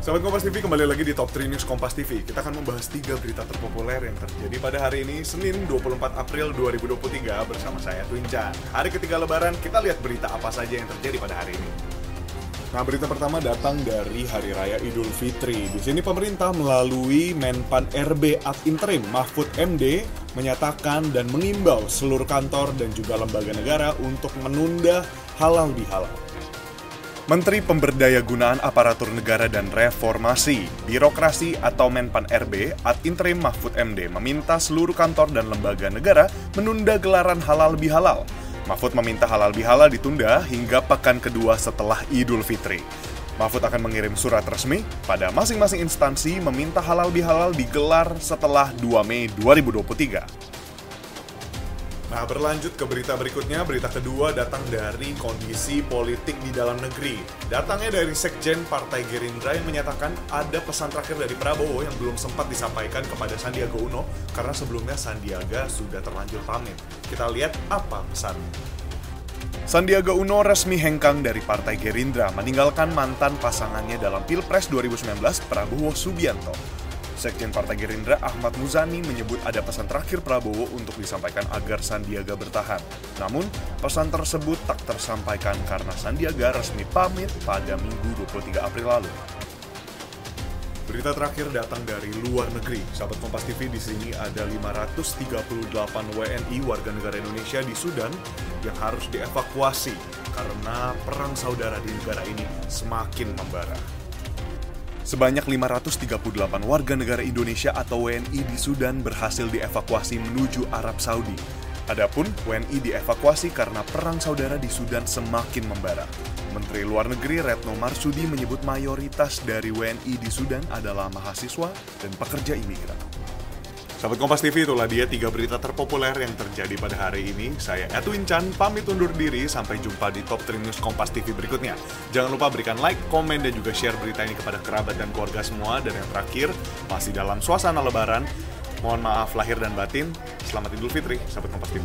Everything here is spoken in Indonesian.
Sahabat Kompas TV kembali lagi di Top 3 News Kompas TV. Kita akan membahas tiga berita terpopuler yang terjadi pada hari ini, Senin 24 April 2023 bersama saya Twin Chan. Hari ketiga lebaran, kita lihat berita apa saja yang terjadi pada hari ini. Nah, berita pertama datang dari Hari Raya Idul Fitri. Di sini pemerintah melalui Menpan RB ad interim Mahfud MD menyatakan dan mengimbau seluruh kantor dan juga lembaga negara untuk menunda halal bihalal. Menteri Pemberdaya Gunaan Aparatur Negara dan Reformasi, Birokrasi atau Menpan RB, ad interim Mahfud MD meminta seluruh kantor dan lembaga negara menunda gelaran halal bihalal. Mahfud meminta halal bihalal ditunda hingga pekan kedua setelah Idul Fitri. Mahfud akan mengirim surat resmi pada masing-masing instansi meminta halal bihalal digelar setelah 2 Mei 2023. Nah, berlanjut ke berita berikutnya. Berita kedua datang dari kondisi politik di dalam negeri. Datangnya dari Sekjen Partai Gerindra yang menyatakan ada pesan terakhir dari Prabowo yang belum sempat disampaikan kepada Sandiaga Uno karena sebelumnya Sandiaga sudah terlanjur pamit. Kita lihat apa pesan. Sandiaga Uno resmi hengkang dari Partai Gerindra meninggalkan mantan pasangannya dalam Pilpres 2019 Prabowo Subianto. Sekjen Partai Gerindra Ahmad Muzani menyebut ada pesan terakhir Prabowo untuk disampaikan agar Sandiaga bertahan. Namun, pesan tersebut tak tersampaikan karena Sandiaga resmi pamit pada Minggu 23 April lalu. Berita terakhir datang dari luar negeri. Sahabat Kompas TV di sini ada 538 WNI warga negara Indonesia di Sudan yang harus dievakuasi karena perang saudara di negara ini semakin membara. Sebanyak 538 warga negara Indonesia atau WNI di Sudan berhasil dievakuasi menuju Arab Saudi. Adapun WNI dievakuasi karena perang saudara di Sudan semakin membara. Menteri Luar Negeri Retno Marsudi menyebut mayoritas dari WNI di Sudan adalah mahasiswa dan pekerja imigran. Sahabat Kompas TV itulah dia tiga berita terpopuler yang terjadi pada hari ini. Saya Edwin Chan, pamit undur diri. Sampai jumpa di Top 3 News Kompas TV berikutnya. Jangan lupa berikan like, komen, dan juga share berita ini kepada kerabat dan keluarga semua. Dan yang terakhir, masih dalam suasana lebaran. Mohon maaf lahir dan batin. Selamat Idul Fitri, sahabat Kompas TV.